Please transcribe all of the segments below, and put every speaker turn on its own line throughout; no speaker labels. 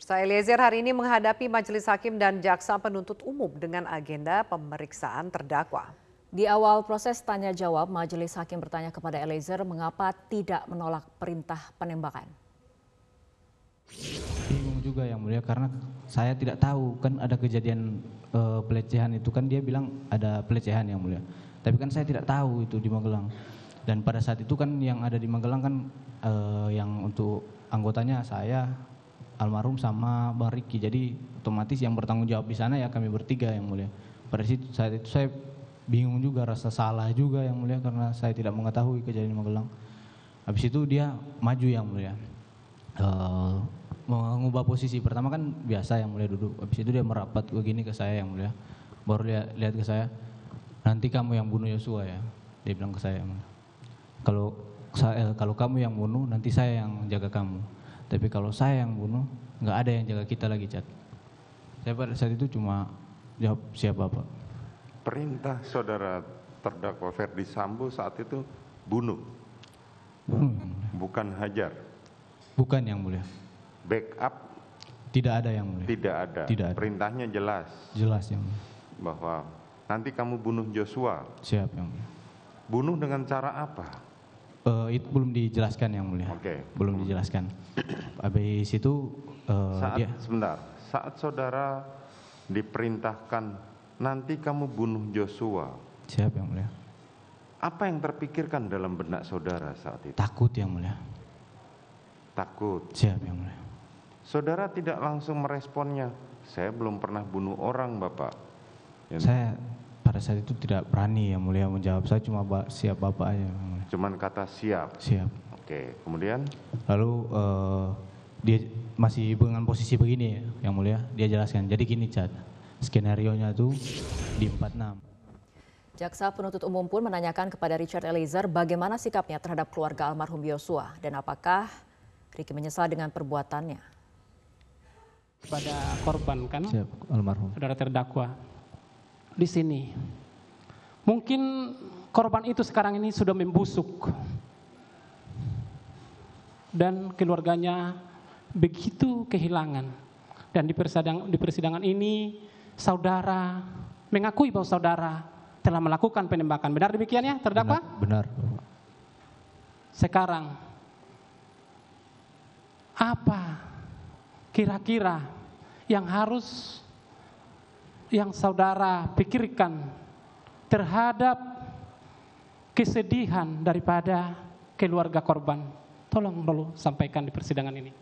Pemirsa Eliezer hari ini menghadapi majelis hakim dan jaksa penuntut umum dengan agenda pemeriksaan terdakwa.
Di awal proses tanya jawab, majelis hakim bertanya kepada Eliezer mengapa tidak menolak perintah penembakan.
Bingung juga yang mulia karena saya tidak tahu kan ada kejadian uh, pelecehan itu kan dia bilang ada pelecehan yang mulia. Tapi kan saya tidak tahu itu di Magelang. Dan pada saat itu kan yang ada di Magelang kan uh, yang untuk anggotanya saya, almarhum sama Bang Riki. Jadi otomatis yang bertanggung jawab di sana ya kami bertiga yang mulia. Pada situ saat itu saya bingung juga rasa salah juga yang mulia karena saya tidak mengetahui kejadian di Magelang. Habis itu dia maju yang mulia. Uh, mengubah posisi pertama kan biasa yang mulia duduk habis itu dia merapat begini ke saya yang mulia baru lihat lihat ke saya nanti kamu yang bunuh Yosua ya dia bilang ke saya kalau saya kalau kamu yang bunuh nanti saya yang jaga kamu tapi kalau saya yang bunuh, nggak ada yang jaga kita lagi, Cat. Saya pada saat itu cuma jawab siapa, Pak.
Perintah saudara terdakwa Ferdi Sambo saat itu bunuh.
Bunuh.
Bukan hajar.
Bukan yang mulia.
Backup
tidak ada yang mulia.
Tidak ada.
Tidak ada.
Perintahnya jelas.
Jelas yang mulia.
Bahwa nanti kamu bunuh Joshua.
Siap yang mulia.
Bunuh dengan cara apa?
Uh, itu belum dijelaskan yang mulia.
Oke. Okay.
Belum dijelaskan. Habis itu
uh, saat, dia sebentar. Saat saudara diperintahkan nanti kamu bunuh Joshua.
Siap yang mulia.
Apa yang terpikirkan dalam benak saudara saat itu?
Takut yang mulia.
Takut.
Siap yang mulia.
Saudara tidak langsung meresponnya. Saya belum pernah bunuh orang, Bapak.
Ya. Saya pada saat itu tidak berani yang mulia menjawab. Saya cuma siap Bapak aja.
Cuman kata siap.
Siap.
Oke, kemudian?
Lalu uh, dia masih dengan posisi begini ya, yang mulia. Dia jelaskan. Jadi gini cat, skenario nya tuh di 46.
Jaksa penuntut umum pun menanyakan kepada Richard Eliezer bagaimana sikapnya terhadap keluarga almarhum Yosua dan apakah Ricky menyesal dengan perbuatannya.
Pada korban kan,
Siap, almarhum.
saudara terdakwa di sini. Mungkin korban itu sekarang ini sudah membusuk. Dan keluarganya begitu kehilangan. Dan di persidangan, di persidangan ini saudara mengakui bahwa saudara telah melakukan penembakan. Benar demikian ya terdakwa?
Benar. benar.
Sekarang apa kira-kira yang harus yang saudara pikirkan terhadap kesedihan daripada keluarga korban. Tolong dulu sampaikan di persidangan ini.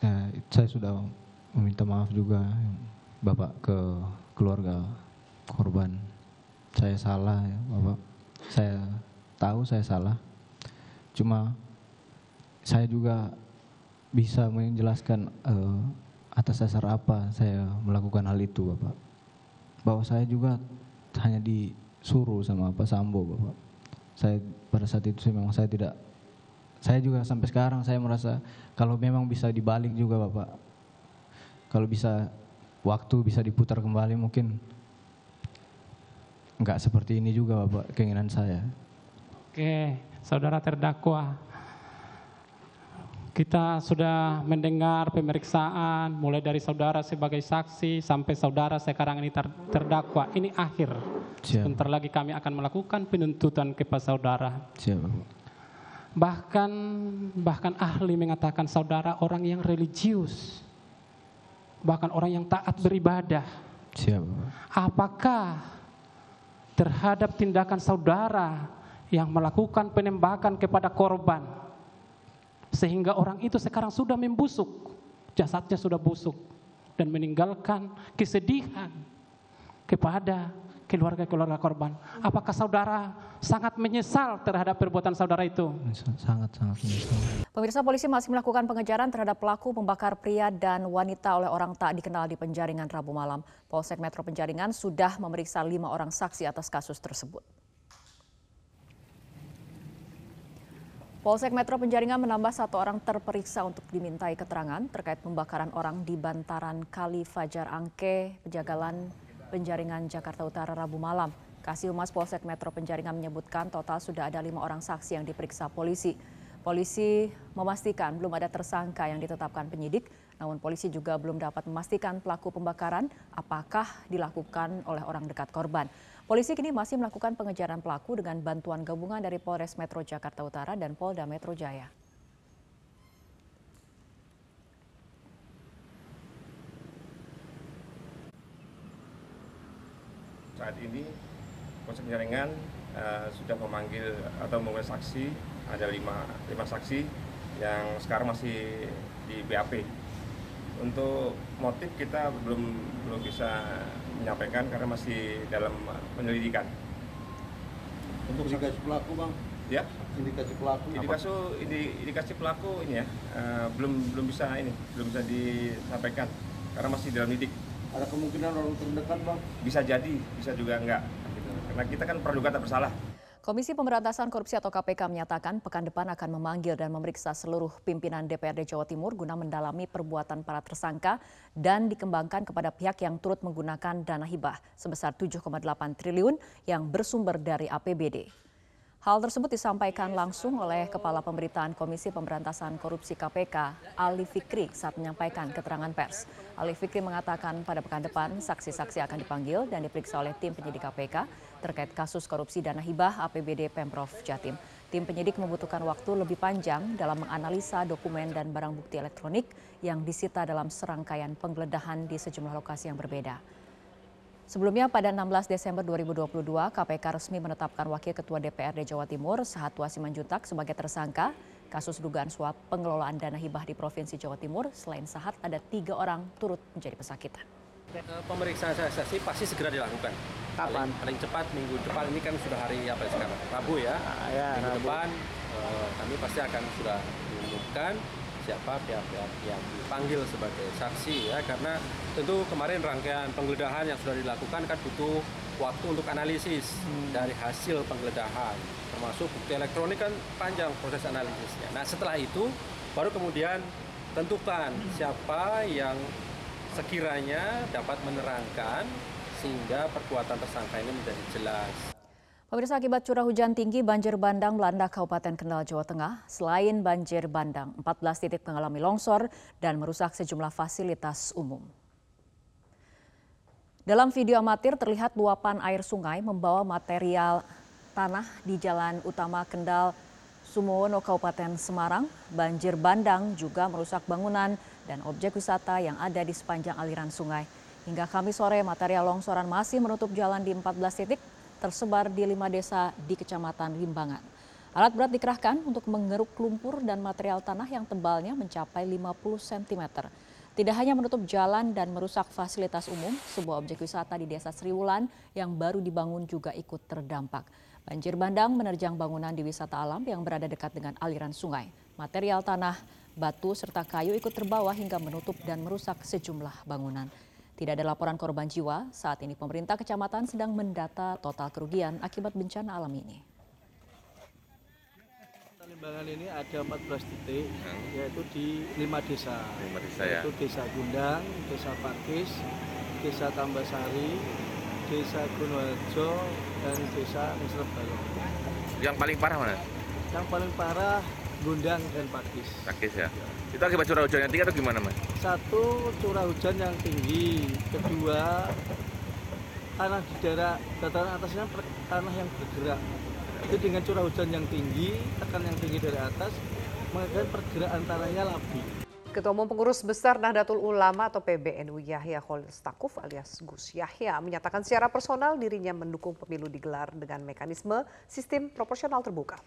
Ya, saya sudah meminta maaf juga Bapak ke keluarga korban. Saya salah ya Bapak. Saya tahu saya salah. Cuma saya juga bisa menjelaskan uh, atas dasar apa saya melakukan hal itu Bapak? Bahwa saya juga hanya disuruh sama Pak Sambo Bapak. Saya pada saat itu memang saya tidak saya juga sampai sekarang saya merasa kalau memang bisa dibalik juga Bapak. Kalau bisa waktu bisa diputar kembali mungkin enggak seperti ini juga Bapak keinginan saya.
Oke, saudara terdakwa kita sudah mendengar pemeriksaan mulai dari saudara sebagai saksi sampai saudara sekarang ini ter terdakwa. Ini akhir. Siap. Sebentar lagi kami akan melakukan penuntutan kepada saudara.
Siap.
Bahkan bahkan ahli mengatakan saudara orang yang religius. Bahkan orang yang taat beribadah.
Siap.
Apakah terhadap tindakan saudara yang melakukan penembakan kepada korban sehingga orang itu sekarang sudah membusuk, jasadnya sudah busuk dan meninggalkan kesedihan kepada keluarga-keluarga korban. Apakah saudara sangat menyesal terhadap perbuatan saudara itu?
Sangat, sangat menyesal.
Pemirsa polisi masih melakukan pengejaran terhadap pelaku pembakar pria dan wanita oleh orang tak dikenal di Penjaringan Rabu malam. Polsek Metro Penjaringan sudah memeriksa lima orang saksi atas kasus tersebut. Polsek Metro Penjaringan menambah satu orang terperiksa untuk dimintai keterangan terkait pembakaran orang di bantaran Kali Fajar Angke, Pejagalan Penjaringan Jakarta Utara Rabu malam. Kasih Humas Polsek Metro Penjaringan menyebutkan total sudah ada lima orang saksi yang diperiksa polisi. Polisi memastikan belum ada tersangka yang ditetapkan penyidik, namun polisi juga belum dapat memastikan pelaku pembakaran apakah dilakukan oleh orang dekat korban. Polisi kini masih melakukan pengejaran pelaku dengan bantuan gabungan dari Polres Metro Jakarta Utara dan Polda Metro Jaya.
saat ini Polsek Penjaringan uh, sudah memanggil atau memanggil saksi ada lima, lima saksi yang sekarang masih di BAP. Untuk motif kita belum belum bisa menyampaikan karena masih dalam penyelidikan.
Untuk indikasi pelaku bang,
Ya,
indikasi pelaku.
indikasi indikasi pelaku ini ya uh, belum belum bisa ini belum bisa disampaikan karena masih dalam lidik.
Ada kemungkinan orang terdekat bang.
Bisa jadi, bisa juga enggak. Karena kita kan praduga tak bersalah.
Komisi Pemberantasan Korupsi atau KPK menyatakan pekan depan akan memanggil dan memeriksa seluruh pimpinan DPRD Jawa Timur guna mendalami perbuatan para tersangka dan dikembangkan kepada pihak yang turut menggunakan dana hibah sebesar 7,8 triliun yang bersumber dari APBD. Hal tersebut disampaikan langsung oleh Kepala Pemberitaan Komisi Pemberantasan Korupsi KPK, Ali Fikri, saat menyampaikan keterangan pers. Ali Fikri mengatakan pada pekan depan saksi-saksi akan dipanggil dan diperiksa oleh tim penyidik KPK terkait kasus korupsi dana hibah APBD Pemprov Jatim. Tim penyidik membutuhkan waktu lebih panjang dalam menganalisa dokumen dan barang bukti elektronik yang disita dalam serangkaian penggeledahan di sejumlah lokasi yang berbeda. Sebelumnya pada 16 Desember 2022, KPK resmi menetapkan Wakil Ketua DPRD Jawa Timur, Sahatwa Simanjuntak sebagai tersangka kasus dugaan suap pengelolaan dana hibah di Provinsi Jawa Timur. Selain Sahat, ada tiga orang turut menjadi pesakitan.
Pemeriksaan saksi pasti segera dilakukan.
Kapan?
Paling, paling cepat minggu depan ini kan sudah hari apa ya sekarang? Rabu ya.
ya,
minggu
Rabu.
depan eh, kami pasti akan sudah diumumkan siapa pihak-pihak yang dipanggil sebagai saksi ya karena tentu kemarin rangkaian penggeledahan yang sudah dilakukan kan butuh waktu untuk analisis dari hasil penggeledahan termasuk bukti elektronik kan panjang proses analisisnya. Nah setelah itu baru kemudian tentukan siapa yang sekiranya dapat menerangkan sehingga perbuatan tersangka ini menjadi jelas.
Pemirsa akibat curah hujan tinggi, banjir bandang melanda Kabupaten Kendal, Jawa Tengah. Selain banjir bandang, 14 titik mengalami longsor dan merusak sejumlah fasilitas umum. Dalam video amatir terlihat luapan air sungai membawa material tanah di jalan utama Kendal, Sumowono, Kabupaten Semarang. Banjir bandang juga merusak bangunan dan objek wisata yang ada di sepanjang aliran sungai. Hingga Kamis sore, material longsoran masih menutup jalan di 14 titik tersebar di lima desa di Kecamatan Limbangan. Alat berat dikerahkan untuk mengeruk lumpur dan material tanah yang tebalnya mencapai 50 cm. Tidak hanya menutup jalan dan merusak fasilitas umum, sebuah objek wisata di desa Sriwulan yang baru dibangun juga ikut terdampak. Banjir bandang menerjang bangunan di wisata alam yang berada dekat dengan aliran sungai. Material tanah, batu, serta kayu ikut terbawa hingga menutup dan merusak sejumlah bangunan. Tidak ada laporan korban jiwa. Saat ini pemerintah kecamatan sedang mendata total kerugian akibat bencana alam ini.
Limbangan ini ada 14 titik, yaitu di lima desa.
Lima desa ya.
Yaitu Desa Gundang, Desa Pakis, Desa Tambasari, Desa Gunung dan Desa Misrebalo.
Yang paling parah mana?
Yang paling parah Gundang dan Pakis.
Sakit ya. Itu akibat curah hujan yang tinggi atau gimana mas?
Satu curah hujan yang tinggi, kedua tanah di daerah dataran atasnya tanah yang bergerak. Itu dengan curah hujan yang tinggi, tekan yang tinggi dari atas, mengakibatkan pergerakan tanahnya labil.
Ketua Umum Pengurus Besar Nahdlatul Ulama atau PBNU Yahya Khalil Stakuf alias Gus Yahya menyatakan secara personal dirinya mendukung pemilu digelar dengan mekanisme sistem proporsional terbuka.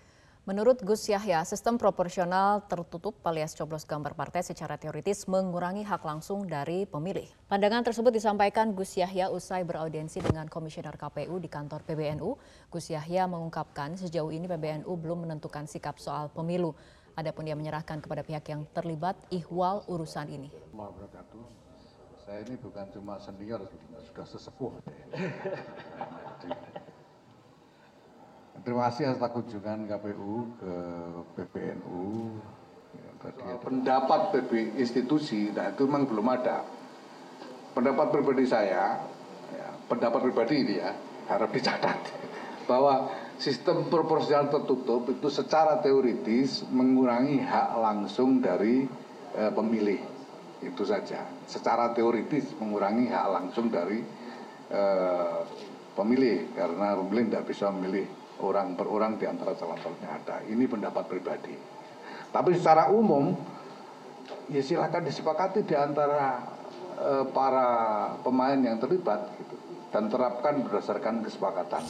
Menurut Gus Yahya, sistem proporsional tertutup alias coblos gambar partai secara teoritis mengurangi hak langsung dari pemilih. Pandangan tersebut disampaikan Gus Yahya usai beraudiensi dengan Komisioner KPU di kantor PBNU. Gus Yahya mengungkapkan sejauh ini PBNU belum menentukan sikap soal pemilu. Adapun dia menyerahkan kepada pihak yang terlibat ihwal urusan ini.
Saya ini bukan cuma senior, sudah sesepuh. Terima kasih atas kunjungan KPU ke PBNU. Ya, tadi ada- pendapat PB institusi, nah itu memang belum ada. Pendapat pribadi saya, ya, pendapat pribadi ini ya, harap dicatat bahwa sistem proporsional tertutup itu secara teoritis mengurangi hak langsung dari e, pemilih itu saja secara teoritis mengurangi hak langsung dari e, pemilih karena pemilih tidak bisa memilih orang per orang di antara calon-calon yang ada ini pendapat pribadi tapi secara umum ya silakan disepakati di antara e, para pemain yang terlibat gitu dan terapkan berdasarkan kesepakatan.